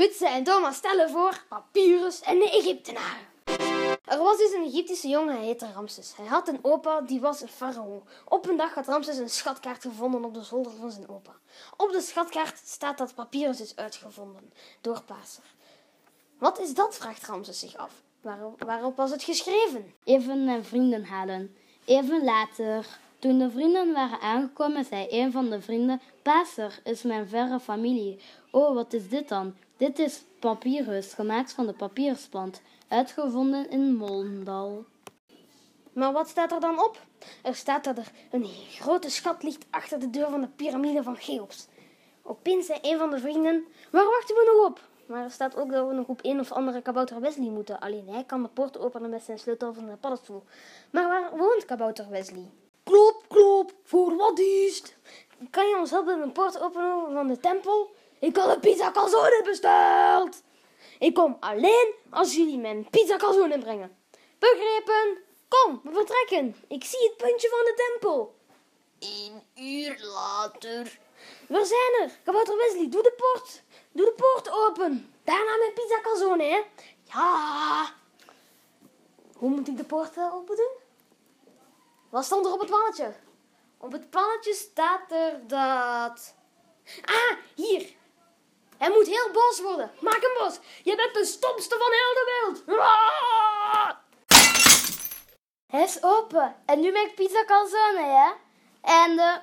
Hutse en Thomas stellen voor Papyrus en de Egyptenaren. Er was dus een Egyptische jongen, hij heette Ramses. Hij had een opa, die was een farao. Op een dag had Ramses een schatkaart gevonden op de zolder van zijn opa. Op de schatkaart staat dat Papyrus is uitgevonden door Paser. Wat is dat, vraagt Ramses zich af. Waarop, waarop was het geschreven? Even mijn vrienden halen. Even later. Toen de vrienden waren aangekomen, zei een van de vrienden: Paser is mijn verre familie. Oh, wat is dit dan? Dit is papyrus, gemaakt van de papiersplant, uitgevonden in Molendal. Maar wat staat er dan op? Er staat dat er een grote schat ligt achter de deur van de piramide van Cheops. Opeens zei een van de vrienden: Waar wachten we nog op? Maar er staat ook dat we nog op een of andere kabouter Wesley moeten. Alleen hij kan de poort openen met zijn sleutel van de paddenstoel. Maar waar woont kabouter Wesley? Klop, klop, voor wat is het? Kan je ons helpen een poort openen van de tempel? Ik had een pizza calzone besteld. Ik kom alleen als jullie mijn pizza calzone brengen. Begrepen? Kom, we vertrekken. Ik zie het puntje van de tempel. Een uur later. We zijn er. Kabouter Wesley, doe de poort. Doe de poort open. Daarna mijn pizza calzone, hè? Ja. Hoe moet ik de poort eh, open doen? Wat stond er op het plannetje? Op het plannetje staat er dat... Ah, hier. Hij moet heel boos worden. Maak hem boos. Je bent de stomste van heel de wereld. Hij is open. En nu mijn pizza calzone, hè? En de...